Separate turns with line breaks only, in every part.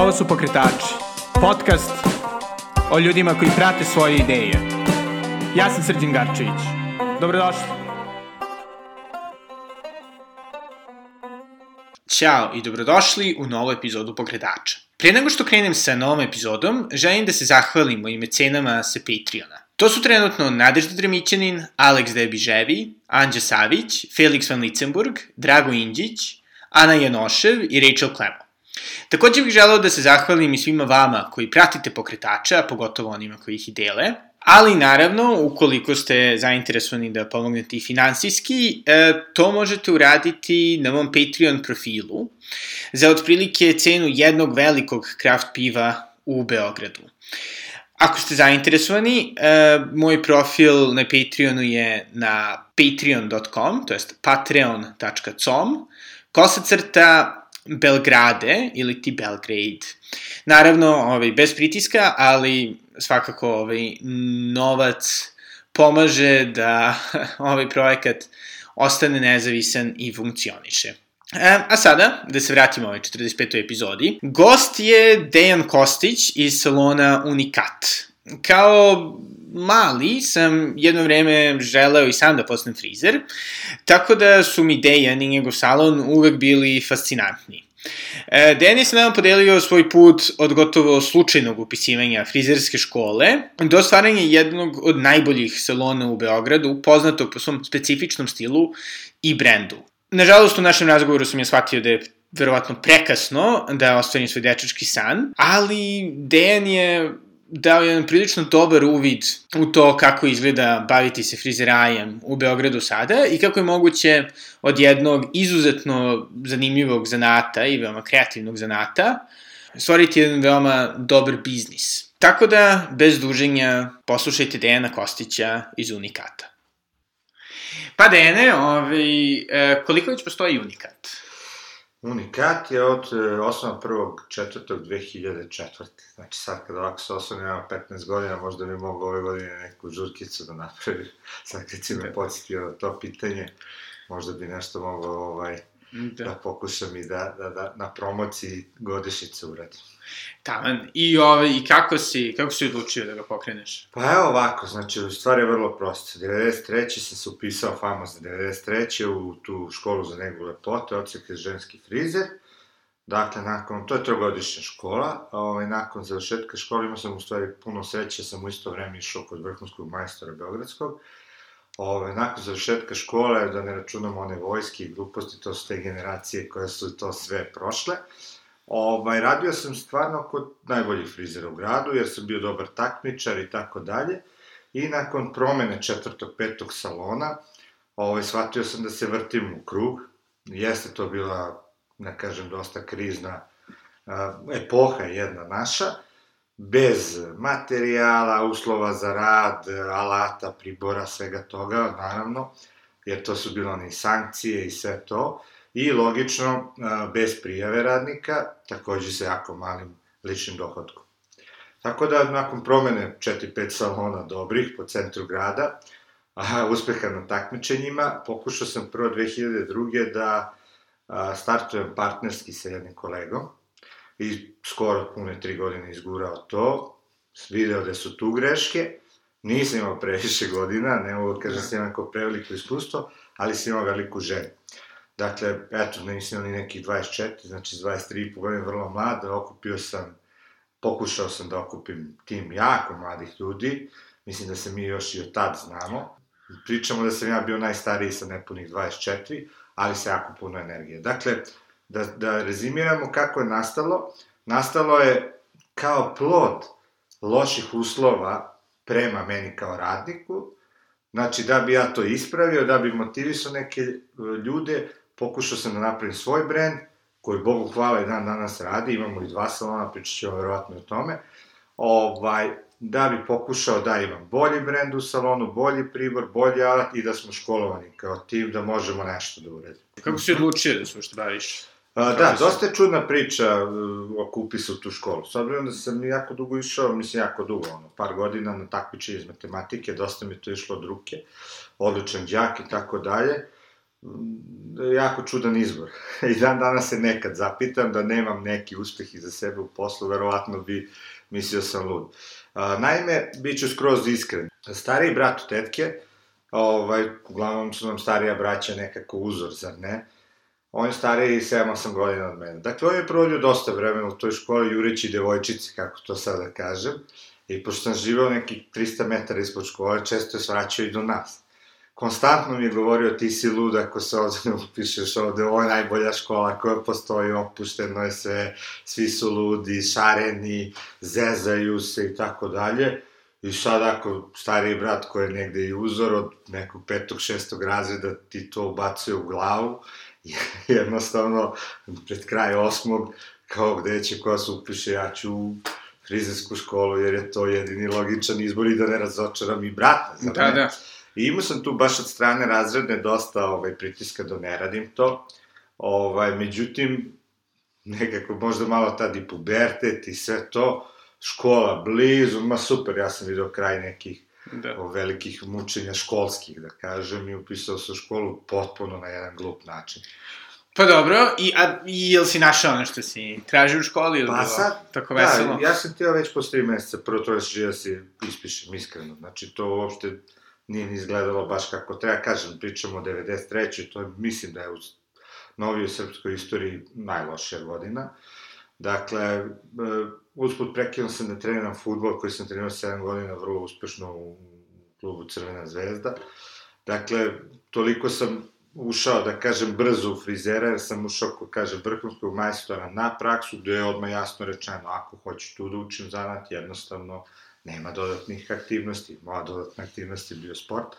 Ovo su Pokretači, podcast o ljudima koji prate svoje ideje. Ja sam Srđan Garčević. Dobrodošli. Ćao i dobrodošli u novu epizodu Pokretača. Pre nego što krenem sa novom epizodom, želim da se zahvalim mojim mecenama sa Patreona. To su trenutno Nadežda Dremićanin, Alex Debiževi, Anđa Savić, Felix van Licenburg, Drago Indjić, Ana Janošev i Rachel Klemo. Takođe bih želeo da se zahvalim i svima vama koji pratite pokretača, pogotovo onima koji ih i dele, ali naravno, ukoliko ste zainteresovani da pomognete i finansijski, e, to možete uraditi na mom Patreon profilu za otprilike cenu jednog velikog kraft piva u Beogradu. Ako ste zainteresovani, e, moj profil na Patreonu je na patreon.com, to jest patreon.com, kosa crta Belgrade ili ti Belgrade. Naravno, ovaj, bez pritiska, ali svakako ovaj, novac pomaže da ovaj projekat ostane nezavisan i funkcioniše. E, a sada, da se vratimo ovoj 45. epizodi, gost je Dejan Kostić iz salona Unikat. Kao mali sam jedno vreme želeo i sam da postanem frizer, tako da su mi Dejan i njegov salon uvek bili fascinantni. Je sa nama podelio svoj put od gotovo slučajnog upisivanja frizerske škole do stvaranja jednog od najboljih salona u Beogradu, poznatog po svom specifičnom stilu i brendu. Nažalost, u našem razgovoru sam ja shvatio da je verovatno prekasno da ostvarim svoj dečački san, ali Dejan je dao jedan prilično dobar uvid u to kako izgleda baviti se frizerajem u Beogradu sada i kako je moguće od jednog izuzetno zanimljivog zanata i veoma kreativnog zanata stvoriti jedan veoma dobar biznis. Tako da, bez duženja, poslušajte Dejana Kostića iz Unikata. Pa Dejane, ovaj, e, koliko već postoji Unikat?
Unikat je od e, osnova 1.4.2004. Znači sad kad ovako se osnovno ima 15 godina, možda bi mogu ove godine neku žurkicu da napravi. Sad kad si me da. podsjetio na to pitanje, možda bi nešto mogao ovaj, da. da pokušam i da, da, da na promociji godišnjice uradim.
Taman, i, ovaj, i kako si, kako si odlučio da ga pokreneš?
Pa evo ovako, znači, u stvari je vrlo prosto. 93. sam se upisao famozno 93. u tu školu za negu lepote, odsek je ženski frizer. Dakle, nakon, to je trogodišnja škola, ovaj, nakon završetka škole imao sam u stvari puno sreće, sam u isto vreme išao kod vrhunskog majstora Beogradskog. Ove, nakon završetka škole, da ne računamo one vojske i gluposti, to su te generacije koje su to sve prošle. Ovaj, radio sam stvarno kod najboljih frizera u gradu, jer sam bio dobar takmičar i tako dalje. I nakon promene četvrtog, petog salona, ovaj, shvatio sam da se vrtim u krug. Jeste to bila, ne kažem, dosta krizna uh, epoha jedna naša, bez materijala, uslova za rad, alata, pribora, svega toga, naravno, jer to su bilo i sankcije i sve to i logično bez prijave radnika, takođe sa jako malim ličnim dohodkom. Tako da, nakon promene 4-5 salona dobrih po centru grada, a, uspeha na takmičenjima, pokušao sam prvo 2002. da a, startujem partnerski sa jednim kolegom i skoro pune tri godine izgurao to, video da su tu greške, nisam imao previše godina, ne mogu da kažem da sam imao preveliko iskustvo, ali sam imao veliku želju. Dakle, eto, nisam ni nekih 24, znači 23 po godine, vrlo mlad, okupio sam, pokušao sam da okupim tim jako mladih ljudi, mislim da se mi još i od tad znamo. Pričamo da sam ja bio najstariji sa nepunih 24, ali sa jako puno energije. Dakle, da, da rezimiramo kako je nastalo, nastalo je kao plod loših uslova prema meni kao radniku, znači da bi ja to ispravio, da bi motivisao neke e, ljude, pokušao sam da napravim svoj brend, koji Bogu hvala i dan danas radi, imamo i dva salona, pričat ćemo verovatno o tome, ovaj, da bi pokušao da imam bolji brend u salonu, bolji pribor, bolji alat i da smo školovani kao tim, da možemo nešto da uradimo.
Kako si odlučio da se ušte baviš?
A, da, dosta je čudna priča oko upisa u tu školu. S obzirom da sam jako dugo išao, mislim jako dugo, ono, par godina na takmiče iz matematike, dosta mi to išlo od ruke, odličan džak i tako dalje jako čudan izbor. I dan danas se nekad zapitam da nemam neki uspeh iza sebe u poslu, verovatno bi mislio sam lud. Naime, bit ću skroz iskren. Stariji brat u tetke, ovaj, uglavnom su nam starija braća nekako uzor, zar ne? On je stariji 7-8 godina od mene. Dakle, on je provodio dosta vremena u toj školi, jureći devojčici, kako to sada kažem. I pošto sam živao nekih 300 metara ispod škole, često je svraćao i do nas. Konstantno mi je govorio, ti si lud ako se ovde ne upišeš ovde, ovo je najbolja škola koja postoji, opušteno je sve, svi su ludi, šareni, zezaju se i tako dalje. I sad ako stariji brat koji je negde i uzor od nekog petog, šestog razreda ti to ubacuje u glavu, jednostavno pred kraj osmog, kao gde će koja se upiše, ja ću frizersku školu, jer je to jedini logičan izbor i da ne razočaram i brata.
Da, da.
I imao sam tu baš od strane razredne dosta ovaj, pritiska da ne radim to. Ovaj, međutim, nekako možda malo tad i pubertet i sve to, škola blizu, ma super, ja sam vidio kraj nekih
da.
o, velikih mučenja školskih, da kažem, i upisao sam u školu potpuno na jedan glup način.
Pa dobro, i, a, i jel si našao nešto si tražio u školi ili
Pa
bilo
sad,
tako veselo?
Da, ja sam htio već posle tri meseca, prvo to je da se ispišem, iskreno. Znači, to uopšte nije ni izgledalo baš kako treba. Kažem, pričamo o 93. To je, mislim da je u novijoj srpskoj istoriji najlošija godina. Dakle, e, usput prekinuo sam da treniram futbol, koji sam trenirao 7 godina vrlo uspešno u klubu Crvena zvezda. Dakle, toliko sam ušao, da kažem, brzo u frizera, jer sam ušao, ko kažem, vrhunskog majstora na praksu, gde je odmah jasno rečeno, ako hoću tu da učim zanat, jednostavno nema dodatnih aktivnosti. Moja dodatna aktivnost je bio sport.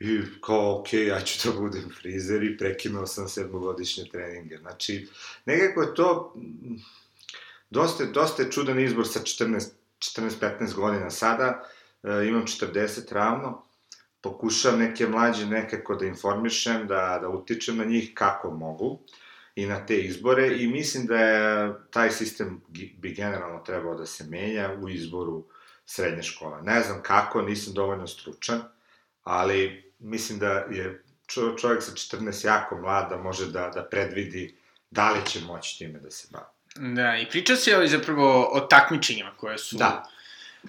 I kao, ok, ja ću da budem frizer i prekinuo sam sedmogodišnje treninge. Znači, nekako je to mm, dosta, dosta je čudan izbor sa 14, 14-15 godina. Sada e, imam 40 ravno, pokušavam neke mlađe nekako da informišem, da, da utičem na njih kako mogu i na te izbore i mislim da je taj sistem bi generalno trebao da se menja u izboru srednje škole. Ne znam kako, nisam dovoljno stručan, ali mislim da je čo, čovjek sa 14 jako mlad da može da, da predvidi da li će moći time da se bavi.
Da, i pričao si ali zapravo o takmičenjima koje su...
Da.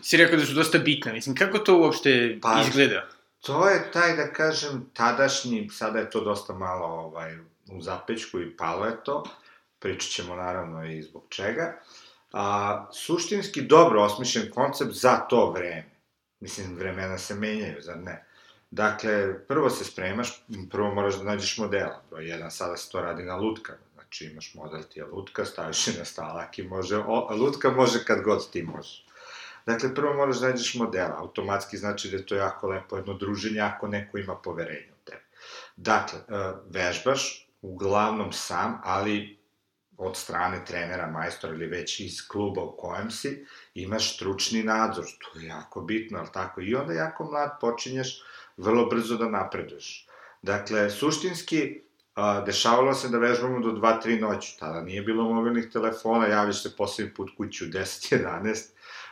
Si rekao da su dosta bitne, mislim, kako to uopšte
Pa,
izgleda?
To je taj, da kažem, tadašnji, sada je to dosta malo ovaj, u zapečku i palo je to, pričat ćemo naravno i zbog čega, a, suštinski dobro osmišljen koncept za to vreme. Mislim, vremena se menjaju, zar ne? Dakle, prvo se spremaš, prvo moraš da nađeš modela. Broj jedan, sada se to radi na lutkama. Znači, imaš model ti je lutka, staviš je na stalak i može, o, lutka može kad god ti možeš. Dakle, prvo moraš da nađeš modela. Automatski znači da je to jako lepo jedno druženje ako neko ima poverenje u tebe. Dakle, e, vežbaš uglavnom sam, ali od strane trenera, majstora ili već iz kluba u kojem si, imaš stručni nadzor, to je jako bitno, ali tako? I onda jako mlad počinješ vrlo brzo da napreduješ. Dakle, suštinski, a, dešavalo se da vežbamo do 2-3 noći, tada nije bilo mobilnih telefona, javiš se poslednji put kući u 10-11,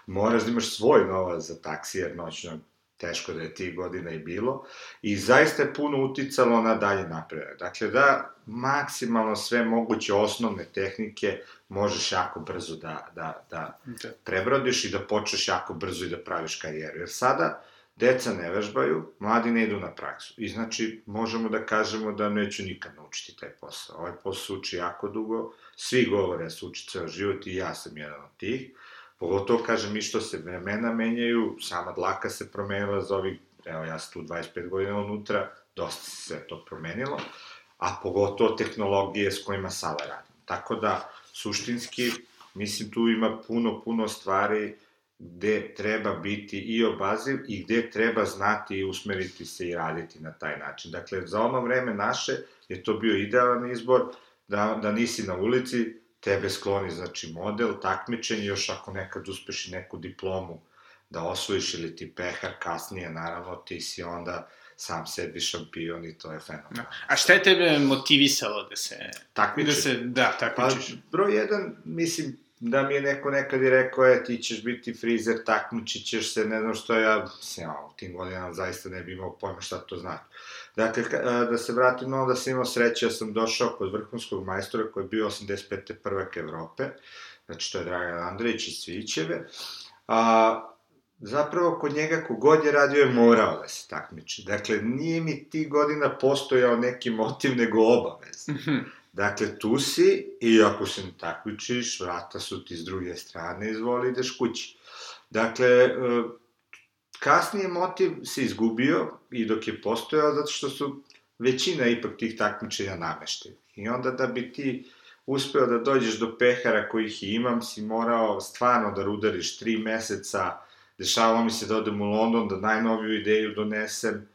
moraš da imaš svoj novac za taksi, jer noćno teško da je tih godina i bilo, i zaista je puno uticalo na dalje napredak. Dakle, da maksimalno sve moguće osnovne tehnike možeš jako brzo da, da, da
Da.
prebrodiš i da počneš jako brzo i da praviš karijeru. Jer sada deca ne vežbaju, mladi ne idu na praksu. I znači, možemo da kažemo da neću nikad naučiti taj posao. Ovaj posao uči jako dugo, svi govore da se uči ceo život i ja sam jedan od tih. Pogotovo, kažem, i što se vremena menjaju, sama dlaka se promenila za ovih, evo ja sam tu 25 godina unutra, dosta se sve to promenilo, a pogotovo tehnologije s kojima sada radim. Tako da, suštinski, mislim, tu ima puno, puno stvari gde treba biti i obaziv i gde treba znati i usmeriti se i raditi na taj način. Dakle, za ono vreme naše je to bio idealan izbor, da, da nisi na ulici, tebe skloni, znači, model, takmičenje, još ako nekad uspeš i neku diplomu da osvojiš ili ti pehar kasnije, naravno, ti si onda sam sebi šampion i to je fenomenalno.
Da. A šta je tebe motivisalo da se...
Takmičenje.
Da se, da,
Pa,
takmičiš?
broj jedan, mislim, da mi je neko nekad i rekao, e, ti ćeš biti frizer, takmičit ćeš se, ne znam što ja, mislim, u tim godinama zaista ne bi imao pojma šta to znači. Dakle, da se vratim na onda sam imao sreće, ja sam došao kod vrhunskog majstora koji je bio 85. prvak Evrope, znači to je Dragan Andrejić iz Cvićeve, a, zapravo kod njega kogod je radio je morao da se takmiči. Dakle, nije mi ti godina postojao neki motiv nego obavez. Dakle, tu si i ako se ne takmičiš, vrata su ti s druge strane, izvoli ideš kući. Dakle, e, kasnije motiv se izgubio i dok je postojao, zato što su većina ipak tih takmičenja namešteni. I onda da bi ti uspeo da dođeš do pehara kojih imam, si morao stvarno da rudariš tri meseca, dešavalo mi se da odem u London, da najnoviju ideju donesem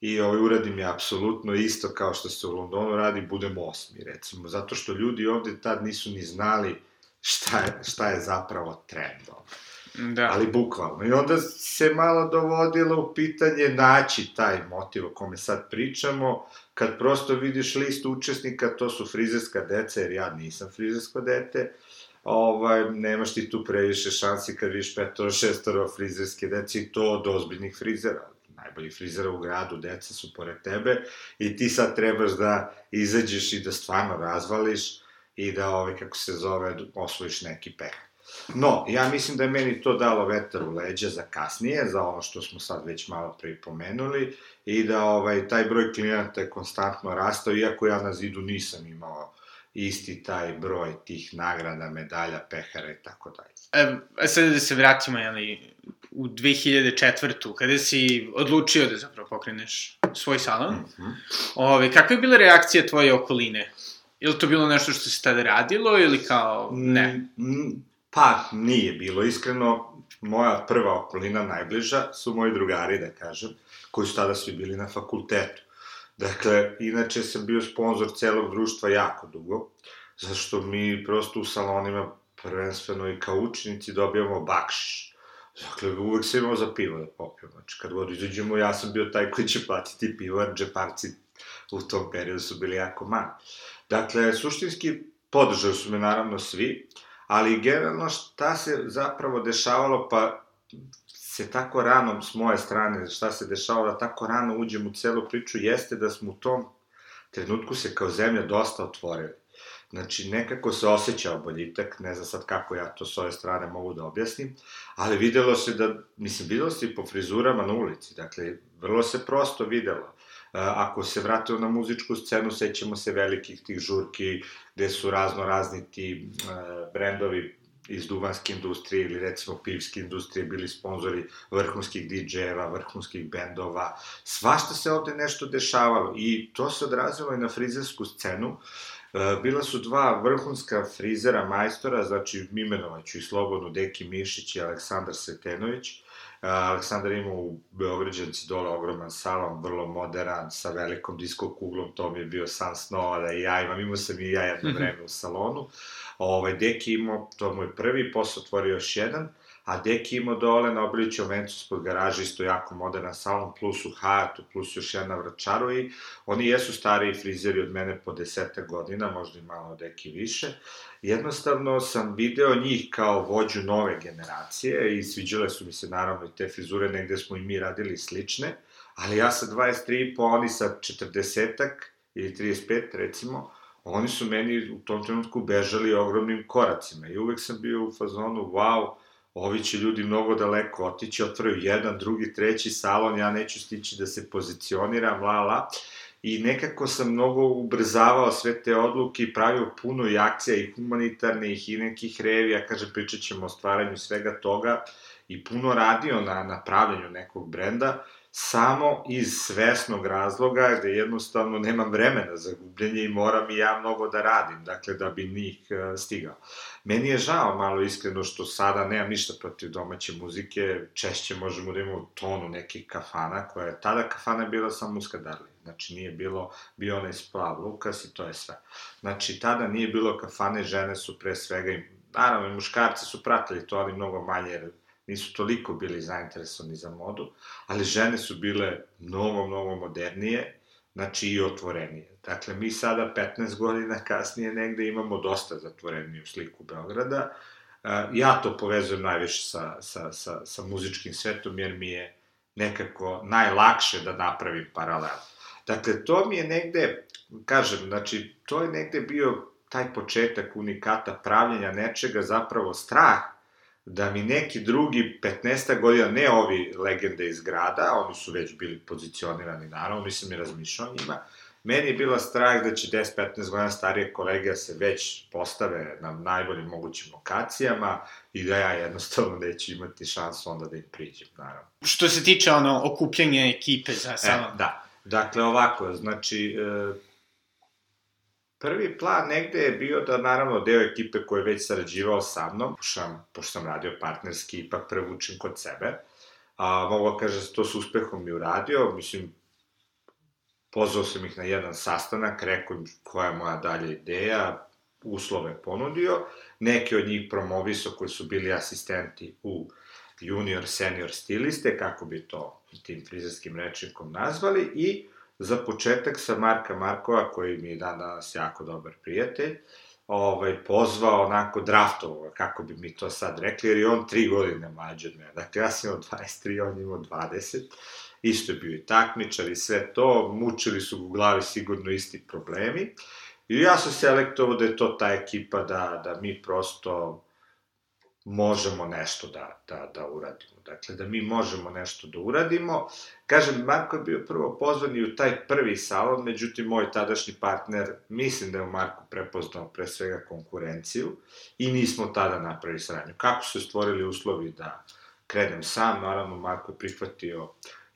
i ovaj, uradim je apsolutno isto kao što se u Londonu radi, budem osmi, recimo, zato što ljudi ovde tad nisu ni znali šta je, šta je zapravo trend. Da. Ali bukvalno. I onda se malo dovodilo u pitanje naći taj motiv o kome sad pričamo, kad prosto vidiš listu učesnika, to su frizerska deca, jer ja nisam frizersko dete, ovaj, nemaš ti tu previše šansi kad vidiš petoro, šestoro frizerske dece i to od ozbiljnih frizera. Najbolji frizera u gradu, deca su pored tebe i ti sad trebaš da izađeš i da stvarno razvališ i da, ovaj, kako se zove, osvojiš neki peh. No, ja mislim da je meni to dalo vetar u leđa za kasnije, za ono što smo sad već malo pripomenuli, i da ovaj, taj broj klijenata je konstantno rastao, iako ja na zidu nisam imao isti taj broj tih nagrada, medalja, pehara i tako dalje.
E, sad da se vratimo, jeli, u 2004. kada si odlučio da zapravo pokreneš svoj salon, mm -hmm. ove, kakva je bila reakcija tvoje okoline? Je li to bilo nešto što se tada radilo ili kao ne?
Mm, pa, nije bilo. Iskreno, moja prva okolina najbliža su moji drugari, da kažem, koji su tada svi bili na fakultetu. Dakle, inače sam bio sponsor celog društva jako dugo, zašto mi prosto u salonima prvenstveno i kao učenici dobijamo bakšiš. Dakle, uvek se imao za pivo da popijemo. Znači, kad god izađemo, ja sam bio taj koji će platiti pivo, jer džeparci u tom periodu su bili jako mali. Dakle, suštinski podržali su me naravno svi, ali generalno šta se zapravo dešavalo, pa se tako rano s moje strane, šta se dešava da tako rano uđem u celu priču, jeste da smo u tom trenutku se kao zemlja dosta otvorili. Znači, nekako se osjećao boljitak, ne znam sad kako ja to s ove strane mogu da objasnim, ali videlo se da, mislim, videlo se i po frizurama na ulici, dakle, vrlo se prosto videlo. Ako se vratimo na muzičku scenu, sećamo se velikih tih žurki, gde su razno razni ti brendovi iz duvanske industrije ili recimo pivske industrije bili sponzori vrhunskih DJ-eva, vrhunskih bendova. Svašta se ovde nešto dešavalo i to se odrazilo i na frizersku scenu. E, bila su dva vrhunska frizera, majstora, znači imenovaću i slobodno Deki Mišić i Aleksandar Svetenović. E, Aleksandar ima u Beograđanci dole ogroman salon, vrlo modern, sa velikom disko kuglom, to mi je bio san snova da i ja imam, imao sam i ja jedno vreme u salonu. Ovaj, Deki imao, to moj prvi, posle otvorio još jedan, a Deki imao dole na Obiliću vencu spod garaže, isto jako moderna salon, plus u Hayatu, plus još jedna vračaru i oni jesu stariji frizeri od mene po deseta godina, možda i malo Deki više. Jednostavno sam video njih kao vođu nove generacije i sviđale su mi se naravno i te frizure, negde smo i mi radili slične, ali ja sa 23 po oni sa 40 ili 35 recimo, oni su meni u tom trenutku bežali ogromnim koracima i uvek sam bio u fazonu, wow, ovi će ljudi mnogo daleko otići, otvaraju jedan, drugi, treći salon, ja neću stići da se pozicioniram, la, la. I nekako sam mnogo ubrzavao sve te odluke i pravio puno i akcija i humanitarnih i nekih revija, kaže, pričat ćemo o stvaranju svega toga i puno radio na napravljanju nekog brenda, samo iz svesnog razloga gde jednostavno nemam vremena za gubljenje i moram i ja mnogo da radim, dakle da bi njih e, stigao. Meni je žao malo iskreno što sada nemam ništa protiv domaće muzike, češće možemo da imamo tonu nekih kafana, koja je tada kafana bila samo muskadarli, znači nije bilo, bio onaj splav Lukas i to je sve. Znači tada nije bilo kafane, žene su pre svega, naravno i muškarci su pratili to, ali mnogo manje, jer nisu toliko bili zainteresovani za modu, ali žene su bile mnogo, mnogo modernije, znači i otvorenije. Dakle, mi sada 15 godina kasnije negde imamo dosta zatvoreniju sliku Beograda ja to povezujem najviše sa, sa, sa, sa muzičkim svetom, jer mi je nekako najlakše da napravim paralel. Dakle, to mi je negde, kažem, znači, to je negde bio taj početak unikata pravljenja nečega, zapravo strah da mi neki drugi 15 godina, ne ovi legende iz grada, oni su već bili pozicionirani, naravno, nisam i razmišljao njima, meni je bila strah da će 10-15 godina starije kolege se već postave na najboljim mogućim lokacijama i da ja jednostavno neću imati šansu onda da im priđem, naravno.
Što se tiče ono, okupljanja ekipe za samo...
E, da, dakle ovako, znači, e, Prvi plan negde je bio da, naravno, deo ekipe koji je već sarađivao sa mnom, pošto sam, pošto sam radio partnerski, ipak prevučem kod sebe. A, mogu da kažem, to s uspehom i uradio, mislim, pozvao sam ih na jedan sastanak, rekao im koja je moja dalja ideja, uslove ponudio, neke od njih promovisao koji su bili asistenti u junior, senior stiliste, kako bi to tim frizerskim rečnikom nazvali, i za početak sa Marka Markova, koji mi je dan danas jako dobar prijatelj, ovaj, pozvao onako draftovo, kako bi mi to sad rekli, jer je on tri godine mlađe od mene. Dakle, ja sam imao 23, on imao 20. Isto je bio i takmičar i sve to, mučili su u glavi sigurno isti problemi. I ja sam selektovao da je to ta ekipa, da, da mi prosto možemo nešto da, da, da uradimo. Dakle, da mi možemo nešto da uradimo. Kažem, Marko je bio prvo pozvan i u taj prvi salon, međutim, moj tadašnji partner, mislim da je u Marku prepoznao pre svega konkurenciju i nismo tada napravili saradnju. Kako su stvorili uslovi da krenem sam, naravno, Marko je prihvatio uh,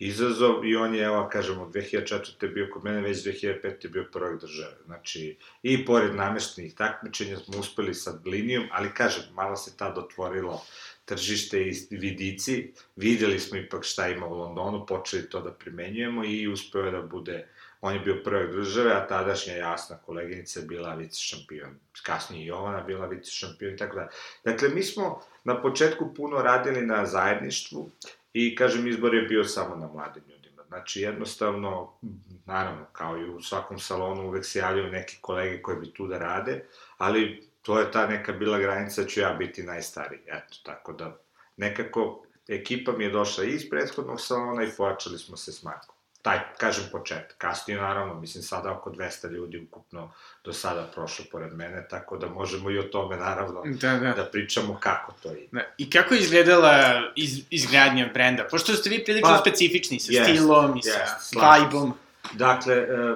izazov i on je, evo, kažemo, 2004. bio kod mene, već 2005. bio prvak države. Znači, i pored nameštenih takmičenja smo uspeli sa linijom, ali kažem, malo se tad otvorilo tržište i vidici, videli smo ipak šta ima u Londonu, počeli to da primenjujemo i uspeo da bude, on je bio prvak države, a tadašnja jasna koleginica je bila vice šampion. Kasnije i Jovana bila vice šampion i tako da. Dakle, mi smo na početku puno radili na zajedništvu, I, kažem, izbor je bio samo na mladim ljudima. Znači, jednostavno, naravno, kao i u svakom salonu, uvek se javljaju neki kolege koji bi tu da rade, ali to je ta neka bila granica da ću ja biti najstariji. Eto, tako da, nekako, ekipa mi je došla iz prethodnog salona i pojačali smo se s Markom taj, kažem, početak. Kasnije, naravno, mislim, sada oko 200 ljudi ukupno do sada prošlo pored mene, tako da možemo i o tome, naravno, da, da. da pričamo kako to ide.
Da. I kako je izgledala iz, izgradnja brenda? Pošto ste vi prilično pa, specifični sa jest, stilom i sa vibe-om.
Dakle, e,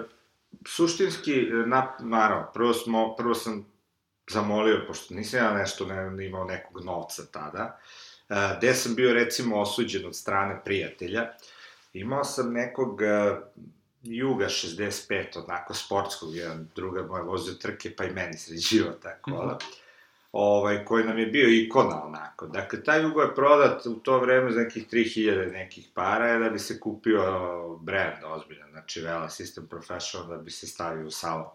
suštinski, na, naravno, prvo, smo, prvo sam zamolio, pošto nisam ja nešto ne, imao nekog novca tada, e, gde sam bio, recimo, osuđen od strane prijatelja, Imao sam nekog uh, Juga 65, onako sportskog, jedan druga moja vozio trke, pa i meni sređivao ta kola. Mm -hmm. ovaj, koji nam je bio ikona onako. Dakle, taj Jugo je prodat u to vreme za nekih 3000 nekih para, da bi se kupio brand ozbiljan, znači Vela System Professional, da bi se stavio u salon.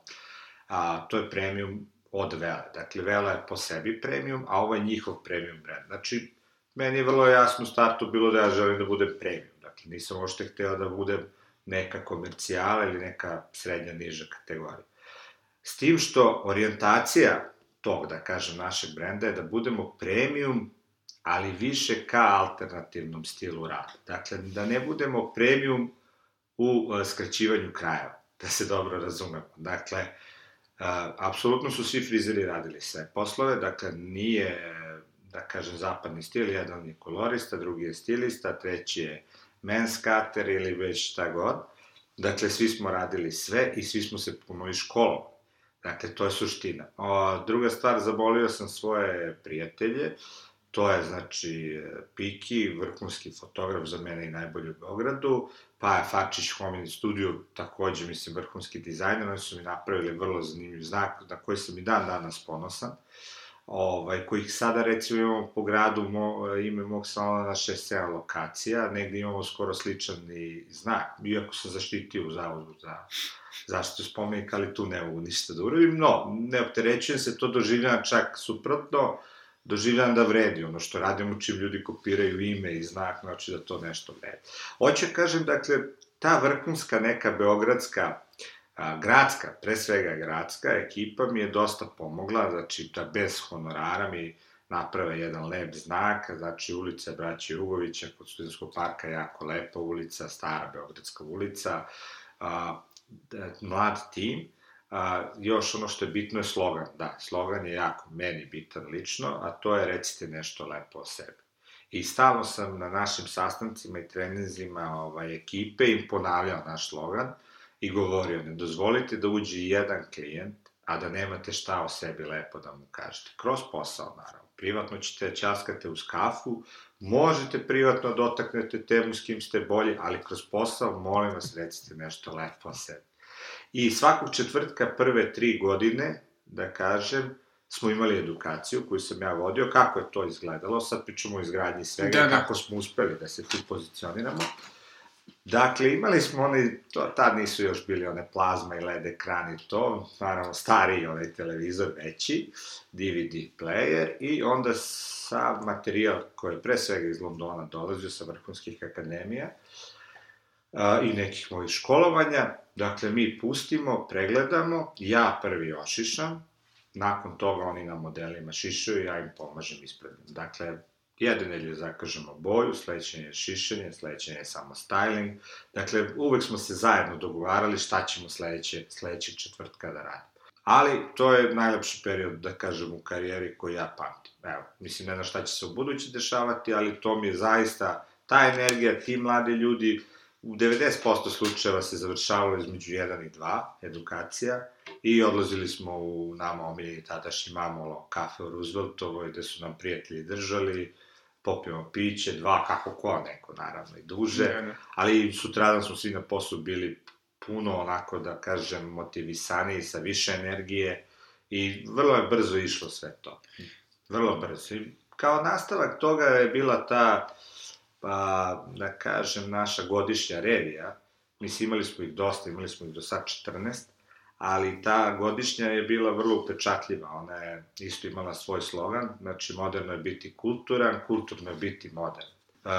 A, to je premium od Vela. Dakle, Vela je po sebi premium, a ovo je njihov premium brand. Znači, meni je vrlo jasno u startu bilo da ja želim da budem premium. Dakle, nisam ošte hteo da budem neka komercijala ili neka srednja niža kategorija. S tim što orijentacija tog, da kažem, našeg brenda je da budemo premium, ali više ka alternativnom stilu rada. Dakle, da ne budemo premium u uh, skraćivanju krajeva, da se dobro razumemo. Dakle, uh, apsolutno su svi frizeri radili sve poslove, dakle, nije, da kažem, zapadni stil, jedan je kolorista, drugi je stilista, treći je men's cutter ili već šta god. Dakle, svi smo radili sve i svi smo se puno školom. Dakle, to je suština. O, druga stvar, zabolio sam svoje prijatelje, to je, znači, Piki, vrhunski fotograf za mene i najbolji u Beogradu, pa je Fačić Homini Studio, takođe, mislim, vrhunski dizajner, oni su mi napravili vrlo zanimljiv znak, na koji sam i dan danas ponosan. Uh, ovaj, kojih sada recimo imamo po gradu mo, ime mog salona na 6-7 lokacija, negde imamo skoro sličan i znak, iako sam zaštitio u zavodu za zaštitu spomenika, ali tu ne mogu ništa da uradim, no, ne opterećujem se, to doživljam čak suprotno, doživljam da vredi, ono što radim, čim ljudi kopiraju ime i znak, znači da to nešto vredi. Hoće kažem, dakle, ta vrhunska neka beogradska A, gradska, pre svega gradska ekipa mi je dosta pomogla, znači da bez honorara mi naprave jedan lep znak, znači ulica Braća Jugovića kod studentskog parka, jako lepa ulica, stara Beogradska ulica, a, mlad tim, a, još ono što je bitno je slogan, da, slogan je jako meni bitan lično, a to je recite nešto lepo o sebi. I stalno sam na našim sastancima i treninzima ovaj, ekipe im ponavljao naš slogan i govorio, ne dozvolite da uđe jedan klijent, a da nemate šta o sebi lepo da mu kažete. Kroz posao, naravno. Privatno ćete časkate uz kafu, možete privatno dotaknete da temu s kim ste bolji, ali kroz posao, molim vas, recite nešto lepo o sebi. I svakog četvrtka prve tri godine, da kažem, smo imali edukaciju koju sam ja vodio, kako je to izgledalo, sad pričamo o izgradnji svega, da, da. kako smo uspeli da se tu pozicioniramo. Dakle, imali smo oni, to, tad nisu još bili one plazma i LED ekrani, to, naravno, stariji onaj televizor, veći, DVD player, i onda sav materijal koji je pre svega iz Londona dolazio sa vrhunskih akademija a, i nekih mojih školovanja, dakle, mi pustimo, pregledamo, ja prvi ošišam, nakon toga oni na modelima šišaju, ja im pomažem ispred. Dakle, jedne nedelje zakažemo boju, sledeće je šišanje, sledeće je samo styling. Dakle, uvek smo se zajedno dogovarali šta ćemo sledeće, sledećeg četvrtka da radimo. Ali to je najlepši period, da kažem, u karijeri koji ja pamtim. Evo, mislim, ne znam šta će se u budući dešavati, ali to mi je zaista, ta energija, ti mladi ljudi, u 90% slučajeva se završavalo između 1 i 2 edukacija i odlazili smo u nama omiljeni tadašnji mamolo kafe u Rooseveltovoj, gde su nam prijatelji držali, popijemo piće, dva, kako ko, neko naravno i duže, ne, ne. ali sutradan smo svi na poslu bili puno onako, da kažem, motivisani, sa više energije i vrlo je brzo išlo sve to. Vrlo brzo. I kao nastavak toga je bila ta, pa, da kažem, naša godišnja revija. Mislim, imali smo ih dosta, imali smo ih do sad 14, ali ta godišnja je bila vrlo upečatljiva, ona je isto imala svoj slogan, znači moderno je biti kulturan, kulturno je biti modern. Uh,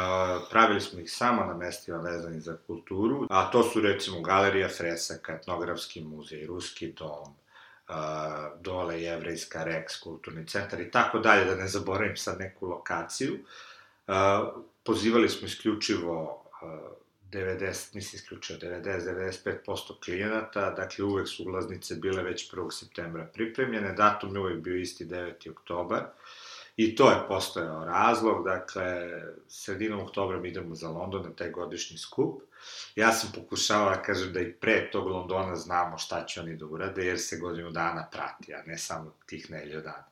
pravili smo ih samo na mestima vezani za kulturu, a to su recimo Galerija Fresaka, Etnografski muzej, Ruski dom, uh, dole Jevrejska Rex, kulturni centar i tako dalje, da ne zaboravim sad neku lokaciju. Uh, pozivali smo isključivo 90, mislim isključio 90-95% klijenata, dakle uvek su ulaznice bile već 1. septembra pripremljene, datum je uvek bio isti 9. oktobar, i to je postojao razlog, dakle, sredinom oktobra mi idemo za London na taj godišnji skup, ja sam pokušao da kažem da i pre tog Londona znamo šta će oni da urade, jer se godinu dana prati, a ne samo tih nelju dana.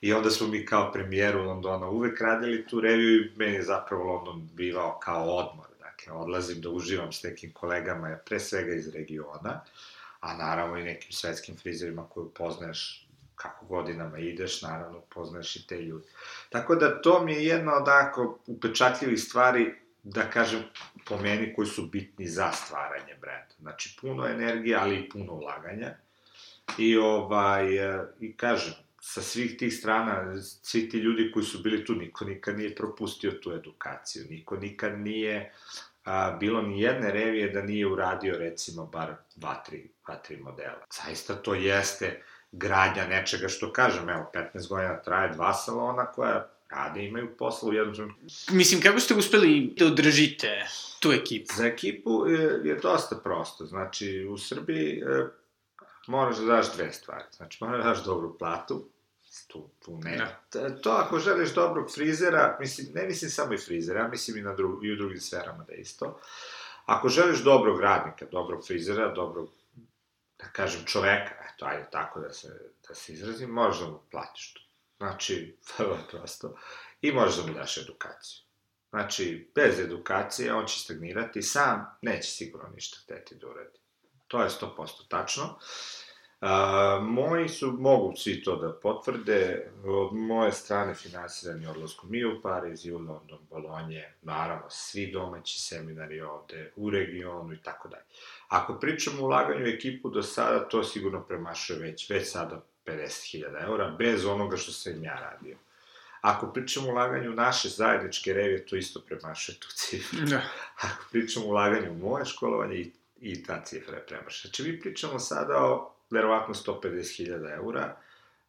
I onda smo mi kao premijeru Londona uvek radili tu reviju i meni je zapravo London bivao kao odmor Dakle, odlazim da uživam s nekim kolegama, pre svega iz regiona, a naravno i nekim svetskim frizerima koju poznaješ kako godinama ideš, naravno poznaješ i te ljudi. Tako da to mi je jedna od ako upečatljivih stvari, da kažem, po meni koji su bitni za stvaranje brenda. Znači, puno energije, ali i puno ulaganja. I ovaj, i kažem, sa svih tih strana, svi ti ljudi koji su bili tu, niko nikad nije propustio tu edukaciju, niko nikad nije a, bilo ni jedne revije da nije uradio recimo bar dva, tri, dva, tri modela. Zaista to jeste gradnja nečega što kažem, evo, 15 godina traje dva salona koja rade i imaju posla u jednom trenutku.
Mislim, kako ste uspeli da održite tu ekipu?
Za ekipu je, je dosta prosto. Znači, u Srbiji e, moraš da daš dve stvari. Znači, moraš da daš dobru platu, tu, tu ne. Da. To ako želiš dobrog frizera, mislim, ne mislim samo i frizera, ja mislim i, na dru, i u drugim sferama da isto. Ako želiš dobrog radnika, dobrog frizera, dobrog, da kažem, čoveka, eto, ajde tako da se, da se izrazim, možeš da mu platiš to. Znači, vrlo prosto. I možeš da mu daš edukaciju. Znači, bez edukacije on će stagnirati, sam neće sigurno ništa hteti da uradi. To je 100% tačno. Uh, A, moji su, mogu svi to da potvrde, od moje strane finansirani odlaskom i u Pariz, i u London, Bolonje, naravno, svi domaći seminari ovde, u regionu i tako dalje. Ako pričamo o ulaganju u ekipu do sada, to sigurno premašuje već, već sada 50.000 eura, bez onoga što sam ja radio. Ako pričamo o ulaganju naše zajedničke revije, to isto premašuje tu cifru. Da. Ako pričamo o ulaganju u moje školovanje, i, i ta cifra je premašuje. Znači, mi pričamo sada o verovatno 150.000 eura,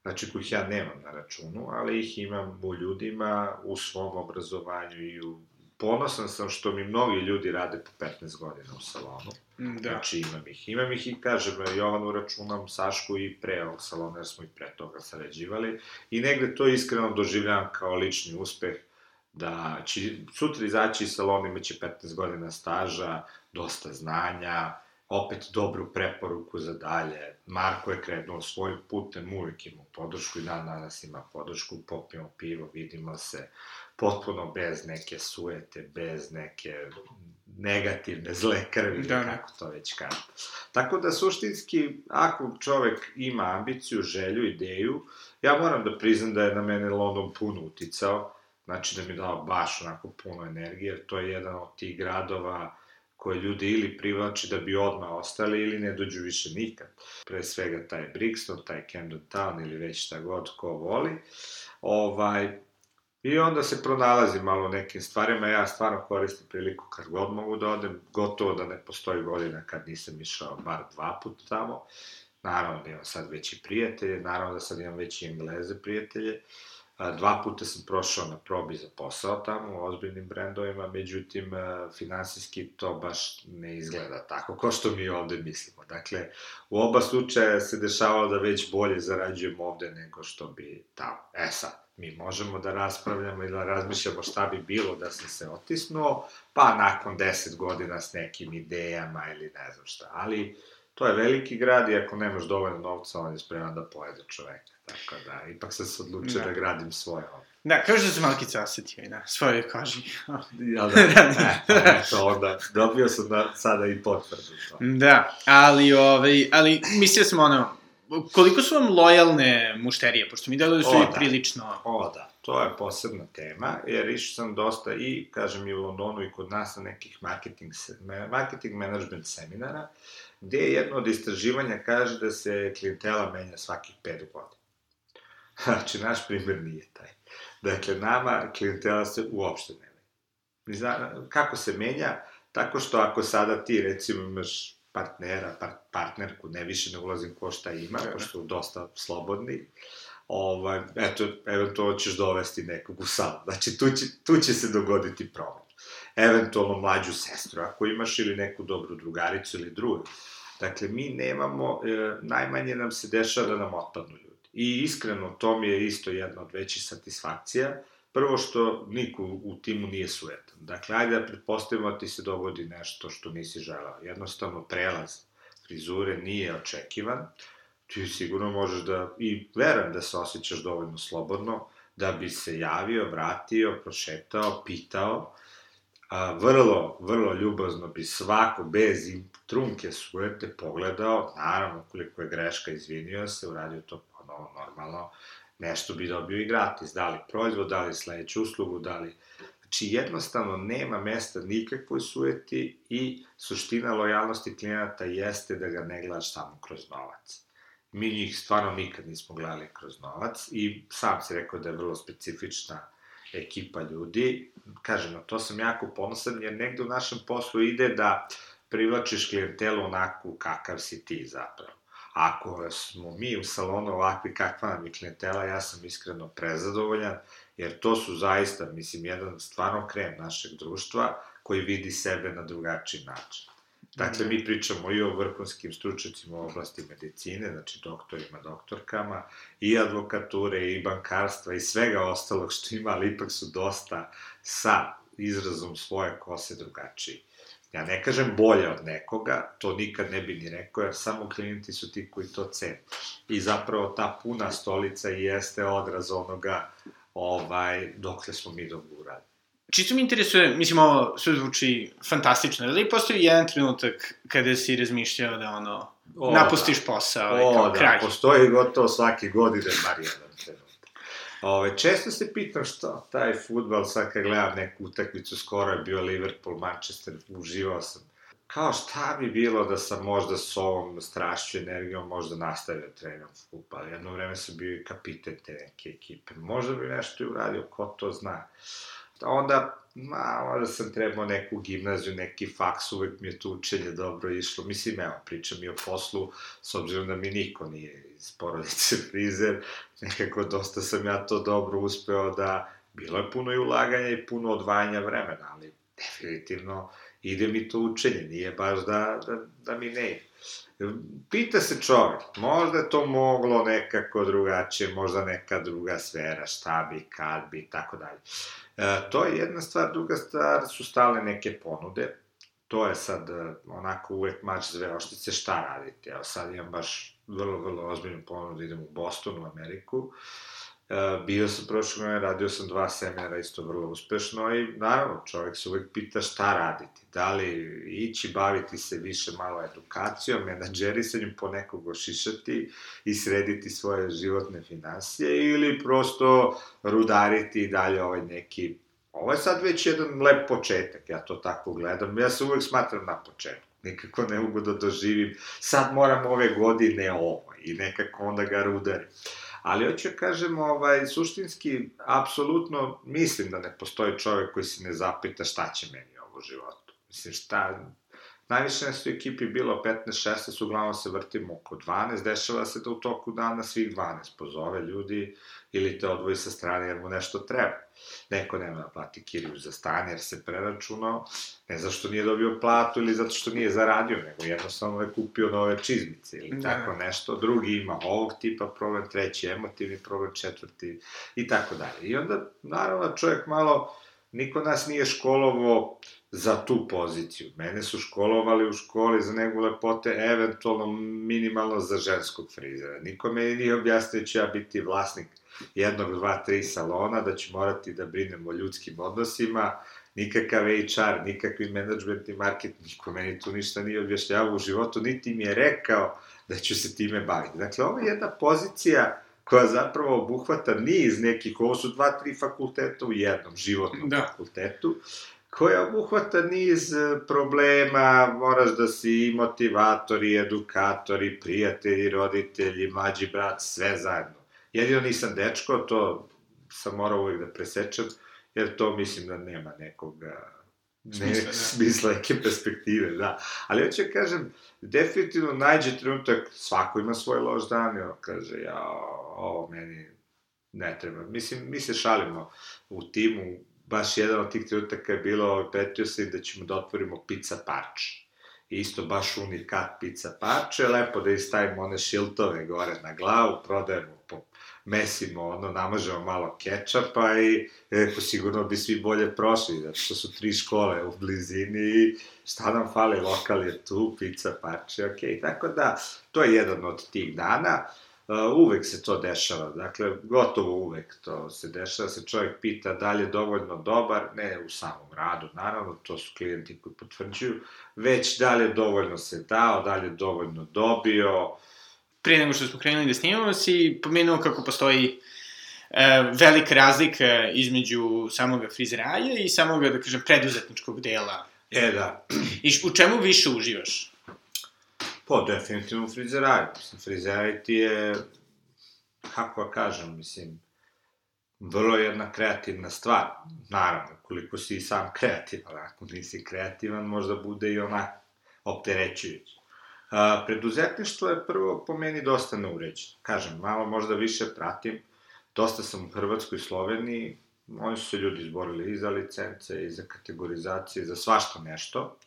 znači kojih ja nemam na računu, ali ih imam u ljudima, u svom obrazovanju i u ponosan sam što mi mnogi ljudi rade po 15 godina u salonu.
Da.
Znači imam ih. Imam ih i kažem, Jovanu računam Sašku i pre ovog salona, jer smo i pre toga sarađivali. I negde to iskreno doživljam kao lični uspeh, da će sutra izaći iz salona, imaće 15 godina staža, dosta znanja, opet dobru preporuku za dalje. Marko je krenuo svojim putem, uvijek ima podršku i dan danas ima podršku, popijemo pivo, vidimo se, potpuno bez neke suete, bez neke negativne, zle krvi, da, kako to već kaže. Tako da, suštinski, ako čovek ima ambiciju, želju, ideju, ja moram da priznam da je na mene London puno uticao, znači da mi dao baš onako puno energije, jer to je jedan od tih gradova koje ljudi ili privlači da bi odmah ostali ili ne dođu više nikad. Pre svega taj Brixton, taj Camden Town ili već šta god ko voli. Ovaj, I onda se pronalazi malo nekim stvarima, ja stvarno koristim priliku kad god mogu da odem, gotovo da ne postoji godina kad nisam išao bar dva puta tamo. Naravno da imam sad veći prijatelje, naravno da sad imam veći engleze prijatelje. Dva puta sam prošao na probi za posao tamo u ozbiljnim brendovima, međutim, finansijski to baš ne izgleda tako, kao što mi ovde mislimo. Dakle, u oba slučaja se dešavalo da već bolje zarađujemo ovde nego što bi tamo. E sad, mi možemo da raspravljamo i da razmišljamo šta bi bilo da sam se otisnuo, pa nakon 10 godina s nekim idejama ili ne znam šta. Ali to je veliki grad i ako nemaš dovoljno novca, on je spreman da pojede čoveka. Tako da, ipak sam se odlučio da, da gradim svoje ovde.
Da, kažeš da sam malkice osetio i na svojoj koži.
ja da, e, pa eto, onda, dobio sam da, sada i potvrdu to.
Da, ali, ovaj, ali mislio sam ono, koliko su vam lojalne mušterije, pošto mi deluju da su o, i da. prilično...
O, da, to je posebna tema, jer išao sam dosta i, kažem, i u Londonu i kod nas na nekih marketing, marketing management seminara, gde jedno od istraživanja kaže da se klijentela menja svakih 5 godina. Znači, naš primjer nije taj. Dakle, nama klijentela se uopšte ne menja. Kako se menja? Tako što ako sada ti, recimo, imaš partnera, par, partnerku, ne više ne ulazim ko šta ima, da. pošto su dosta slobodni, ovaj, eto, eventualno ćeš dovesti nekog u salu. Znači, tu će, tu će se dogoditi problem. Eventualno mlađu sestru, ako imaš, ili neku dobru drugaricu ili drugu. Dakle, mi nemamo, e, najmanje nam se dešava da nam otpadnu ljudi. I iskreno, to mi je isto jedna od većih satisfakcija, Prvo što niko u timu nije sujetan. Dakle, ajde da pretpostavimo da ti se dogodi nešto što nisi želao. Jednostavno, prelaz frizure nije očekivan. Ti sigurno možeš da, i verujem da se osjećaš dovoljno slobodno, da bi se javio, vratio, prošetao, pitao. A, vrlo, vrlo ljubazno bi svako, bez trunke sujete, pogledao, naravno, koliko je greška, izvinio se, uradio to ponovo normalno, nešto bi dobio i gratis, da li proizvod, da li sledeću uslugu, da li... Znači, jednostavno nema mesta nikakvoj sujeti i suština lojalnosti klijenata jeste da ga ne gledaš samo kroz novac. Mi njih stvarno nikad nismo gledali kroz novac i sam si rekao da je vrlo specifična ekipa ljudi. Kažem, na to sam jako ponosan jer negde u našem poslu ide da privlačiš klijentelu onako kakav si ti zapravo. Ako smo mi u salonu ovakvi kakva nam je klientela, ja sam iskreno prezadovoljan, jer to su zaista, mislim, jedan stvarno krem našeg društva koji vidi sebe na drugačiji način. Dakle, mi pričamo i o vrhunskim stručnicima u oblasti medicine, znači doktorima, doktorkama, i advokature, i bankarstva, i svega ostalog što ima, ali ipak su dosta sa izrazom svoje kose drugačiji. Ja ne kažem bolje od nekoga, to nikad ne bi ni rekao, jer samo klijenti su ti koji to cene. I zapravo ta puna stolica jeste odraz onoga ovaj, dokle smo mi dobro uradili.
Čisto mi interesuje, mislim, ovo sve zvuči fantastično, ali postoji jedan trenutak kada si razmišljao da ono, o, napustiš da. posao o, i kao da, kraj?
postoji gotovo svake godine trenutak. Ove, često se pitam što taj futbal, sad kad gledam neku utakmicu, skoro je bio Liverpool, Manchester, uživao sam. Kao šta bi bilo da sam možda s ovom strašću energijom možda nastavio trenam futbal. Jedno vreme sam bio i kapiten te neke ekipe. Možda bi nešto i uradio, ko to zna. Onda, ma, možda sam trebao neku gimnaziju, neki faks, uvek mi je to učenje dobro išlo. Mislim, evo, pričam i o poslu, s obzirom da mi niko nije iz porodice frizer, nekako dosta sam ja to dobro uspeo da, bilo je puno i ulaganja i puno odvajanja vremena, ali definitivno ide mi to učenje, nije baš da, da, da mi ne ide. Pita se čovek, možda je to moglo nekako drugačije, možda neka druga sfera, šta bi, kad bi, tako dalje. E, to je jedna stvar, druga stvar su stale neke ponude, to je sad e, onako uvek mač zve oštice, šta radite? Evo sad imam baš vrlo, vrlo ozbiljnu ponudu, idem u Boston, u Ameriku, uh, bio sam prošle godine, radio sam dva seminara isto vrlo uspešno i naravno čovjek se uvek pita šta raditi. Da li ići baviti se više malo edukacijom, menadžerisanjem, po nekog ošišati i srediti svoje životne finansije ili prosto rudariti i dalje ovaj neki Ovo je sad već jedan lep početak, ja to tako gledam. Ja se uvek smatram na početku. Nikako ne mogu da doživim, sad moram ove godine ovo i nekako onda ga rudarim. Ali hoću da kažem, ovaj, suštinski, apsolutno mislim da ne postoji čovek koji se ne zapita šta će meni ovo životu. Mislim, šta, Najviše nas u ekipi bilo 15-16, uglavnom se vrtimo oko 12, dešava se da u toku dana svih 12 pozove ljudi ili te odvoji sa strane jer mu nešto treba. Neko nema da plati kiriju za stan jer se preračunao, ne zašto nije dobio platu ili zato što nije zaradio, nego jednostavno je kupio nove čizmice ili da. tako nešto. Drugi ima ovog tipa problem, treći emotivni problem, četvrti i tako dalje. I onda, naravno, čovjek malo, niko nas nije školovo za tu poziciju. Mene su školovali u školi za negu lepote, eventualno minimalno za ženskog frizera. Niko me nije objasnio da će ja biti vlasnik jednog, dva, tri salona, da ću morati da brinem o ljudskim odnosima, nikakav HR, nikakvi management i market, niko meni tu ništa nije objašnjavao u životu, niti mi je rekao da ću se time baviti. Dakle, ovo je jedna pozicija koja zapravo obuhvata niz nekih, ovo su dva, tri fakulteta u jednom životnom da. fakultetu, koja obuhvata niz e, problema, moraš da si i motivatori, edukatori, prijatelji, roditelji, mlađi brat, sve zajedno. Jedino nisam dečko, to sam morao uvijek da presečem, jer to mislim da nema nekog ne, smisla, da. smisla neke perspektive, da. Ali ja kažem, definitivno najđe trenutak, svako ima svoj loš dan, i on kaže, ja, ovo meni ne treba. Mislim, mi se šalimo u timu, baš jedan od tih trenutaka je bilo, pretio se da ćemo da otvorimo pizza parč. Isto baš unikat pizza parče, lepo da istavimo one šiltove gore na glavu, prodajemo po mesimo, ono, namažemo malo kečapa i eko, sigurno bi svi bolje prošli, zato što su tri škole u blizini i šta nam fali, lokal je tu, pizza parče, okej, okay. tako da, to je jedan od tih dana. Uh, uvek se to dešava, dakle, gotovo uvek to se dešava, se čovjek pita da li je dovoljno dobar, ne u samom radu, naravno, to su klijenti koji potvrđuju, već da li je dovoljno se dao, da li je dovoljno dobio.
Prije nego što smo krenuli da snimamo, si pomenuo kako postoji e, velika razlika između samog frizeraja i samog, da kažem, preduzetničkog dela.
E, da.
I u čemu više uživaš?
Pa, definitivno frizeraj. Mislim, je, kako ja kažem, mislim, vrlo jedna kreativna stvar. Naravno, koliko si i sam kreativan, ako nisi kreativan, možda bude i onak opterećujući. A, preduzetništvo je prvo po meni dosta neuređeno. Kažem, malo možda više pratim, dosta sam u Hrvatskoj i Sloveniji, oni su se ljudi izborili i za licence, i za kategorizacije, za svašta nešto.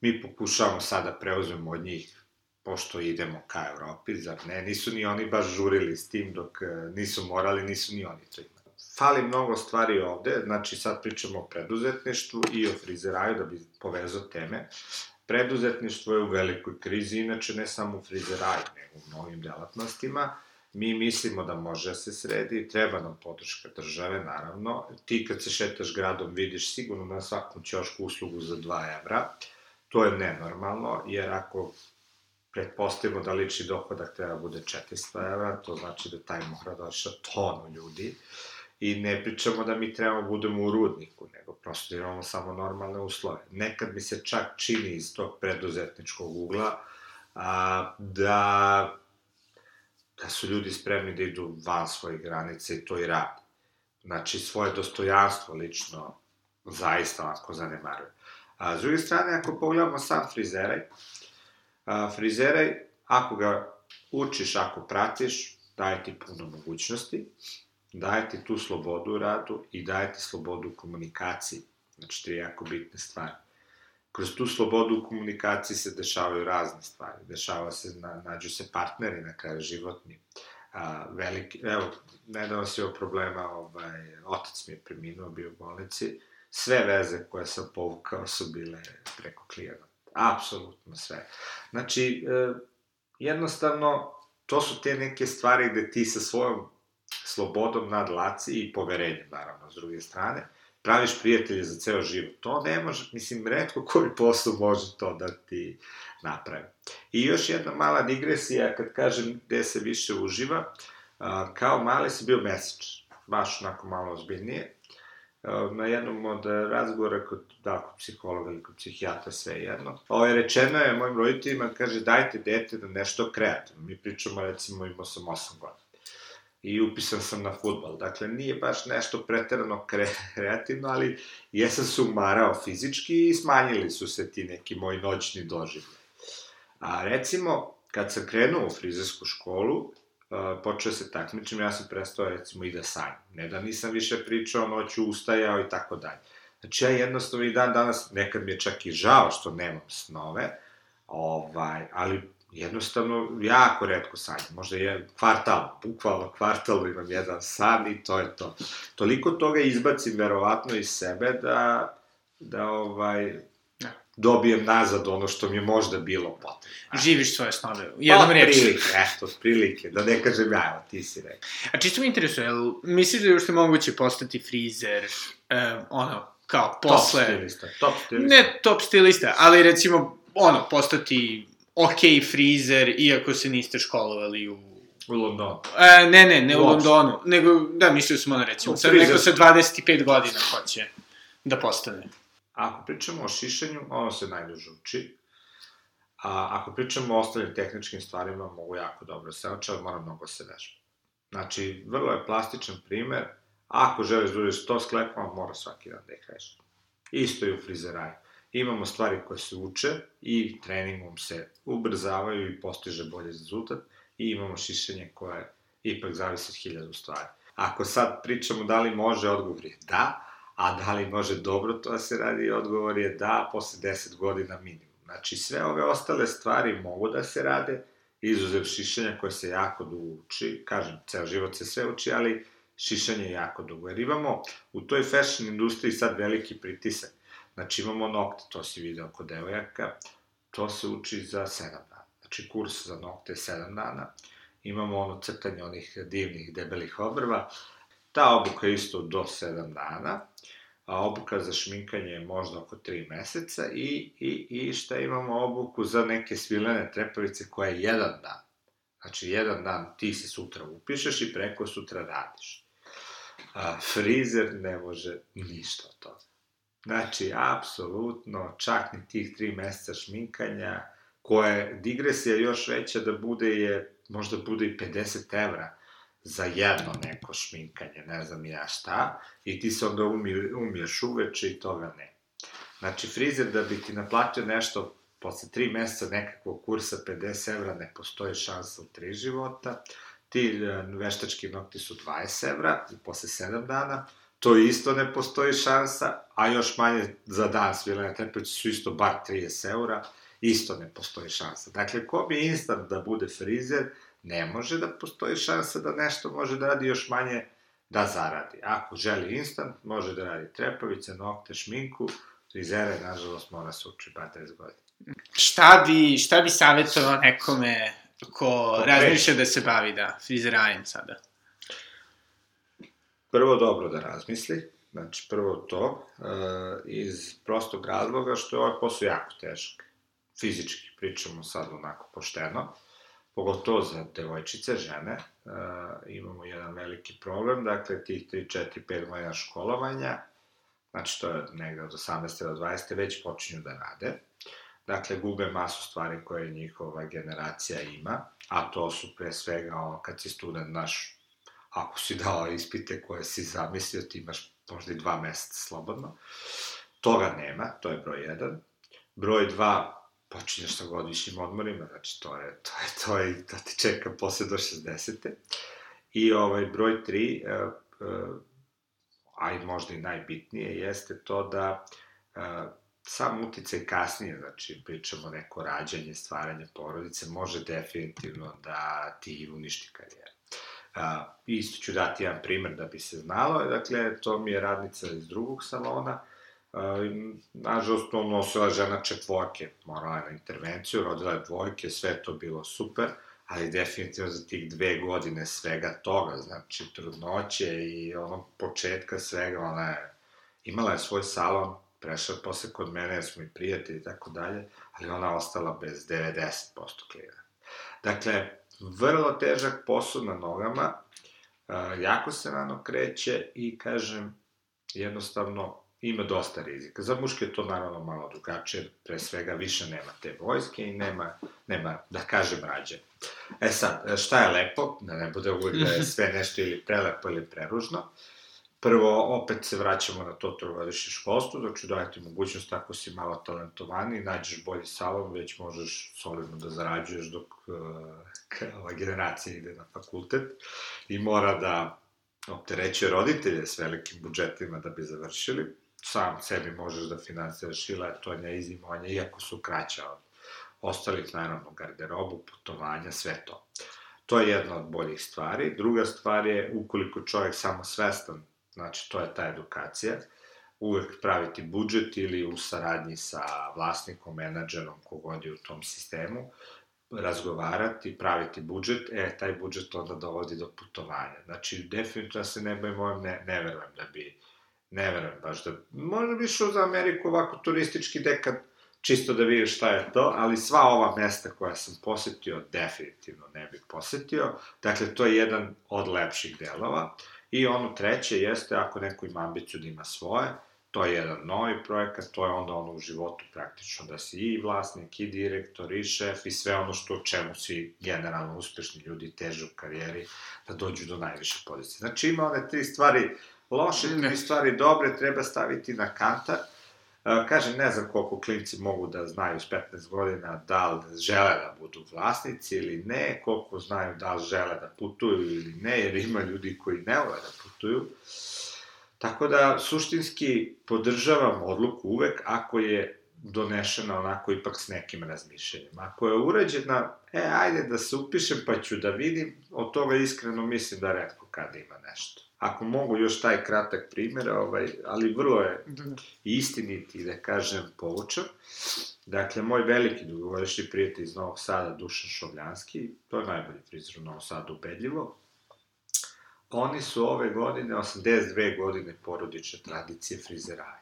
Mi pokušavamo sada da preuzmemo od njih pošto idemo ka Evropi, zar ne? Nisu ni oni baš žurili s tim dok e, nisu morali, nisu ni oni to imali. Fali mnogo stvari ovde, znači sad pričamo o preduzetništvu i o frizeraju da bi povezao teme. Preduzetništvo je u velikoj krizi, inače ne samo u frizeraju, nego u mnogim delatnostima. Mi mislimo da može da se sredi, treba nam podrška države, naravno. Ti kad se šetaš gradom vidiš sigurno na svakom ćošku uslugu za 2 evra. To je nenormalno, jer ako pretpostavimo da lični dohodak treba da bude 400 evra, to znači da taj mora da oša tonu ljudi. I ne pričamo da mi trebamo da budemo u rudniku, nego prosto da imamo samo normalne uslove. Nekad mi se čak čini iz tog preduzetničkog ugla a, da, da su ljudi spremni da idu van svojih granica i to i radi. znači svoje dostojanstvo lično zaista onako zanemaruje. A, s druge strane, ako pogledamo sam frizeraj, a, frizeraj, ako ga učiš, ako pratiš, daje ti puno mogućnosti, daje ti tu slobodu u radu i daje ti slobodu u komunikaciji. Znači, je jako bitne stvari. Kroz tu slobodu u komunikaciji se dešavaju razne stvari. Dešava se, na, nađu se partneri na kraju životni. A, veliki, evo, nedavno se problema, ovaj, otac mi je preminuo, bio u bolnici, sve veze koje sam povukao su bile preko klijena. Apsolutno sve. Znači, e, jednostavno, to su te neke stvari gde ti sa svojom slobodom nadlaci i poverenjem, naravno, s druge strane, praviš prijatelje za ceo život. To ne može, mislim, redko koji posao može to da ti napravi. I još jedna mala digresija, kad kažem gde se više uživa, kao mali si bio meseč, baš onako malo ozbiljnije, na jednom od razgovora kod, da, kod psihologa ili kod psihijatra, sve jedno. Ovo je rečeno je mojim roditeljima, kaže, dajte dete da nešto kreativno. Mi pričamo, recimo, imao sam 8 godina i upisan sam na futbol. Dakle, nije baš nešto preterano kreativno, ali jesam se umarao fizički i smanjili su se ti neki moji noćni doživlje. A recimo, kad sam krenuo u frizersku školu, počeo se takmičim, ja sam prestao recimo i da sanjam. Ne da nisam više pričao, noću ustajao i tako dalje. Znači, ja jednostavno i dan danas, nekad mi je čak i žao što nemam snove, ovaj, ali jednostavno jako redko sanjam. Možda je kvartal, bukvalno kvartal imam jedan san i to je to. Toliko toga izbacim verovatno iz sebe da, da ovaj. Dobijem nazad ono što mi je možda bilo potrebno.
Živiš svoje snove, u jednom reči.
Prilike, eto, prilike, da ne kažem ja, evo, ti si rekao.
A čisto mi interesuje, jel, misliš da je ušte moguće postati frizer, eh, ono, kao posle...
Top stilista, top stilista.
Ne top stilista, ali recimo, ono, postati ok frizer, iako se niste školovali u...
U Londonu.
E, ne, ne, ne u, u Londonu, nego, da, mislio sam ono recimo, sad neko sa 25 godina hoće da postane.
Ako pričamo o šišanju, ono se najduže uči. A ako pričamo o ostalim tehničkim stvarima, mogu jako dobro se uče, ali mora mnogo se vežba. Znači, vrlo je plastičan primer, ako želiš da uđeš to sklepom, mora svaki dan da ih vežba. Isto i u frizeraju imamo stvari koje se uče i treningom se ubrzavaju i postiže bolji rezultat i imamo šišenje koje ipak zavisi od hiljadu stvari. Ako sad pričamo da li može, odgovor je da, a da li može dobro to da se radi, odgovor je da, posle 10 godina minimum. Znači, sve ove ostale stvari mogu da se rade, izuzev šišanja koje se jako dugo uči, kažem, ceo život se sve uči, ali šišanje je jako dugo. Jer imamo u toj fashion industriji sad veliki pritisak. Znači imamo nokte, to si video kod devojaka, to se uči za 7 dana. Znači kurs za nokte je 7 dana. Imamo ono crtanje onih divnih debelih obrva. Ta obuka je isto do 7 dana. A obuka za šminkanje je možda oko 3 meseca i, i, i šta imamo obuku za neke svilene trepavice koja je jedan dan. Znači, jedan dan ti se sutra upišeš i preko sutra radiš. A, frizer ne može ništa od toga. Znači, apsolutno, čak ni tih tri meseca šminkanja, koje digresija još veća da bude je, možda bude i 50 evra za jedno neko šminkanje, ne znam ja šta, i ti se onda umi, umiješ uveče i toga ne. Znači, frizer da bi ti naplatio nešto posle tri meseca nekakvog kursa 50 evra, ne postoji šansa u tri života, ti e, veštački nokti su 20 evra posle 7 dana, to isto ne postoji šansa, a još manje za dan svilene tepeće su isto bar 30 eura, isto ne postoji šansa. Dakle, ko bi instant da bude frizer, ne može da postoji šansa da nešto može da radi još manje da zaradi. Ako želi instant, može da radi trepavice, nokte, šminku, frizere, nažalost, mora se uči bar 10 godina.
Šta bi, šta bi savjetovao nekome ko razmišlja da se bavi, da, frizerajem sada?
prvo dobro da razmisli, znači prvo to, uh, iz prostog razloga što je ovaj posao jako težak. Fizički pričamo sad onako pošteno, pogotovo za devojčice, žene, uh, imamo jedan veliki problem, dakle tih 3, 4, 5 godina školovanja, znači to je negde od 18. do 20. već počinju da rade, dakle gube masu stvari koje njihova generacija ima, a to su pre svega ono kad si student naš ako si dao ispite koje si zamislio, ti imaš možda i dva meseca slobodno. Toga nema, to je broj jedan. Broj dva, počinješ sa godišnjim odmorima, znači to je, to je, to je, to te čeka posle do 60. I ovaj, broj tri, uh, uh, a i možda i najbitnije, jeste to da uh, sam uticaj kasnije, znači pričamo neko rađanje, stvaranje porodice, može definitivno da ti uništi karijeru. Isto ću dati jedan primer da bi se znalo, dakle, to mi je radnica iz drugog salona, nažalost, on nosila žena četvorke, morala je na intervenciju, rodila je dvojke, sve to bilo super, ali definitivno za tih dve godine svega toga, znači trudnoće i onog početka svega, ona je, imala je svoj salon, prešla posle kod mene, jer smo i prijatelji i tako dalje, ali ona ostala bez 90% klijenata. Dakle, vrlo težak posao na nogama, jako se rano kreće i, kažem, jednostavno ima dosta rizika. Za muške je to naravno malo drugačije, pre svega više nema te vojske i nema, nema da kažem, rađe. E sad, šta je lepo, da ne bude uvijek da je sve nešto ili prelepo ili preružno, Prvo, opet se vraćamo na to trogodišnje školstvo, znači dajete mogućnost ako si malo talentovani, nađeš bolji salon, već možeš solidno da zarađuješ dok uh, ova generacija ide na fakultet i mora da opterećuje roditelje s velikim budžetima da bi završili. Sam sebi možeš da finansiraš i letovanja i zimovanja, iako su kraća od ostalih, naravno, garderobu, putovanja, sve to. To je jedna od boljih stvari. Druga stvar je, ukoliko čovjek samo svestan Znači, to je ta edukacija. Uvek praviti budžet ili u saradnji sa vlasnikom, menadžerom, kogod je u tom sistemu, razgovarati, praviti budžet, e, taj budžet onda dovodi do putovanja. Znači, definitivno se ne bojim ovim, ne, ne verujem da bi, ne verujem baš da, možda bi šao za Ameriku ovako turistički dekad, čisto da vidiš šta je to, ali sva ova mesta koja sam posetio, definitivno ne bih posetio. Dakle, to je jedan od lepših delova. I ono treće jeste, ako neko ima ambiciju da ima svoje, to je jedan novi projekat, to je onda ono u životu praktično da si i vlasnik, i direktor, i šef, i sve ono što čemu svi generalno uspešni ljudi teže u karijeri da dođu do najviše pozicije. Znači ima one tri stvari loše, tri stvari dobre, treba staviti na kantar, Kažem, ne znam koliko klinci mogu da znaju s 15 godina da li žele da budu vlasnici ili ne, koliko znaju da li žele da putuju ili ne, jer ima ljudi koji ne vole da putuju. Tako da, suštinski, podržavam odluku uvek ako je donešena onako ipak s nekim razmišljanjem. Ako je urađena, e, ajde da se upišem pa ću da vidim, od toga iskreno mislim da redko kada ima nešto ako mogu još taj kratak primer, ovaj, ali vrlo je da, da. istiniti, da kažem, poučan. Dakle, moj veliki dugogodišnji prijatelj iz Novog Sada, Dušan Šovljanski, to je najbolji frizer u Novog Sadu, ubedljivo, oni su ove godine, 82 godine porodične tradicije frizeraja.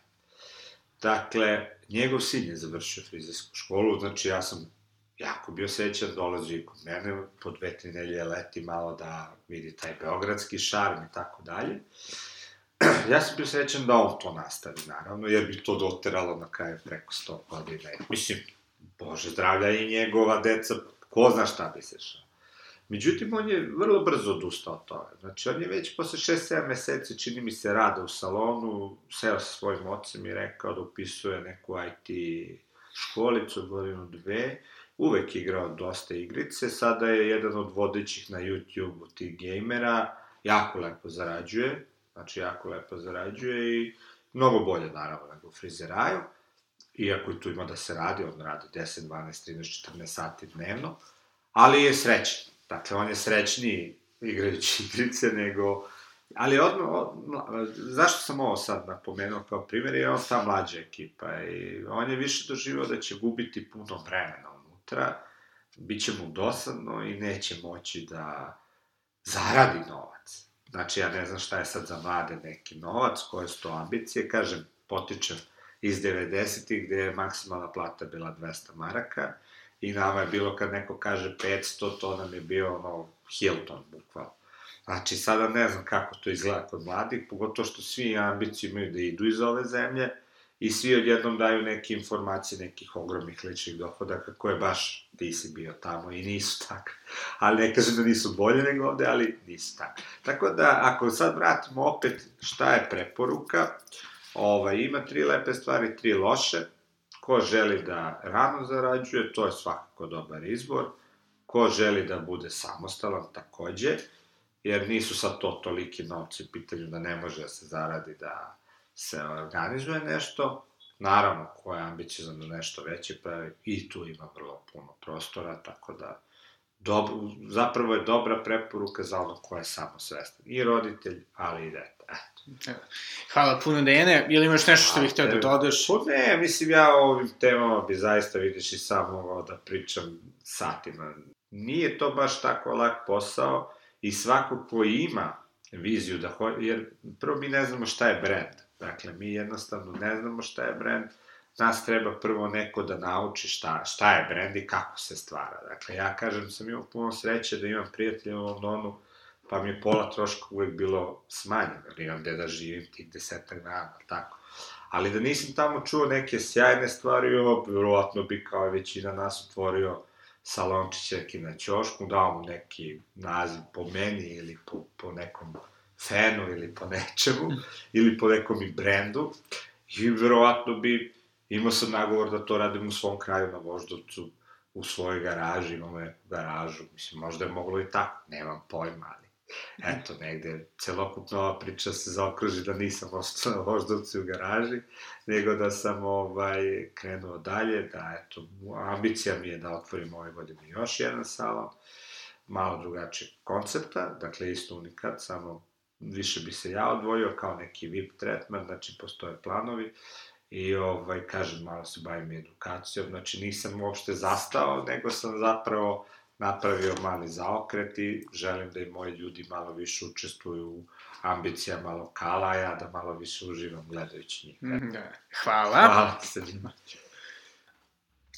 Dakle, njegov sin je završio frizersku školu, znači ja sam jako bio sećan, dolazi kod mene, po dve, tri nelje leti malo da vidi taj beogradski šarm i tako dalje. ja sam bio sećan da on to nastavi, naravno, jer bi to doteralo na kraju preko 100 godina. Mislim, bože zdravlja i njegova deca, ko zna šta bi se šao. Međutim, on je vrlo brzo odustao od toga. Znači, on je već posle 6-7 meseci, čini mi se, rada u salonu, seo sa svojim ocem i rekao da upisuje neku IT školicu, godinu, dve, uvek igrao dosta igrice, sada je jedan od vodećih na YouTube-u tih gejmera, jako lepo zarađuje, znači jako lepo zarađuje i mnogo bolje naravno nego frizeraju, iako i tu ima da se radi, on radi 10, 12, 13, 14 sati dnevno, ali je srećan. Dakle, on je srećniji igrajući igrice nego... Ali odmah, od, zašto sam ovo sad napomenuo kao primjer, je on ta mlađa ekipa i on je više doživao da će gubiti puno vremena unutra, bit će mu dosadno i neće moći da zaradi novac. Znači, ja ne znam šta je sad za mlade neki novac, koje su to ambicije, kažem, potičem iz 90-ih, gde je maksimalna plata bila 200 maraka, i nama je bilo kad neko kaže 500, to nam je bio ono Hilton, bukvalno. Znači, sada ne znam kako to izgleda kod mladih, pogotovo što svi ambiciju imaju da idu iz ove zemlje, i svi odjednom daju neke informacije nekih ogromnih ličnih dohodaka koje baš ti si bio tamo i nisu takve. Ali ne kažem da nisu bolje nego ovde, ali nisu takve. Tako da, ako sad vratimo opet šta je preporuka, ovaj, ima tri lepe stvari, tri loše. Ko želi da rano zarađuje, to je svakako dobar izbor. Ko želi da bude samostalan, takođe, jer nisu sad to toliki novci u pitanju da ne može da se zaradi da se organizuje nešto, naravno, ko je ambiciozan da nešto veće pravi, i tu ima vrlo puno prostora, tako da dob, zapravo je dobra preporuka za ono ko je samo svestan. I roditelj, ali i dete. Eto.
Hvala puno, Dejane. Ili imaš nešto što bih hteo da dodaš?
Pa ne, mislim, ja o ovim temama bi zaista, vidiš, i sam mogao da pričam satima. Nije to baš tako lak posao i svako ko ima viziju da hoće, jer prvo mi ne znamo šta je brand. Dakle, mi jednostavno ne znamo šta je brand, nas treba prvo neko da nauči šta, šta je brand i kako se stvara. Dakle, ja kažem, sam imao puno sreće da imam prijatelja u Londonu, pa mi je pola troška uvek bilo smanjeno, jer imam gde da živim tih desetak dana, tako. Ali da nisam tamo čuo neke sjajne stvari, o, vjerovatno bi kao većina nas otvorio salončić neki na ćošku, dao mu neki naziv po meni ili po, po nekom fenu ili po nečemu, ili po nekom i brendu, i verovatno bi imao sam nagovor da to radim u svom kraju na Voždovcu, u svojoj garaži, imamo garažu, mislim, možda je moglo i tako, nemam pojma, ali eto, negde, celokupna ova priča se zaokruži da nisam ostao na Voždovcu u garaži, nego da sam ovaj, krenuo dalje, da, eto, ambicija mi je da otvorim ove godine još jedan salon, malo drugačijeg koncepta, dakle, isto unikat, samo više bi se ja odvojio kao neki VIP tretman, znači postoje planovi i ovaj, kažem, malo se bavim edukacijom, znači nisam uopšte zastao, nego sam zapravo napravio mali zaokret i želim da i moji ljudi malo više učestvuju u ambicijama lokala, a ja da malo više uživam gledajući njih.
Mm, da. Hvala.
Hvala se njima.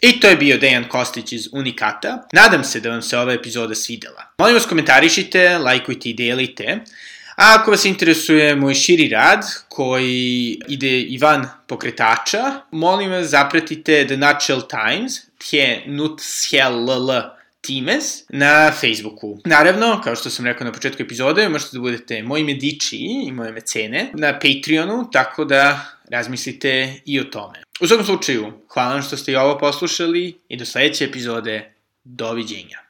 I to je bio Dejan Kostić iz Unikata. Nadam se da vam se ova epizoda svidela. Molim vas komentarišite, lajkujte i delite. A ako vas interesuje moj širi rad, koji ide i van pokretača, molim vas zapratite The Nutshell Times, tje nutshell Times na Facebooku. Naravno, kao što sam rekao na početku epizode, možete da budete moji mediči i moje mecene na Patreonu, tako da razmislite i o tome. U svakom slučaju, hvala vam što ste i ovo poslušali i do sledeće epizode. Doviđenja.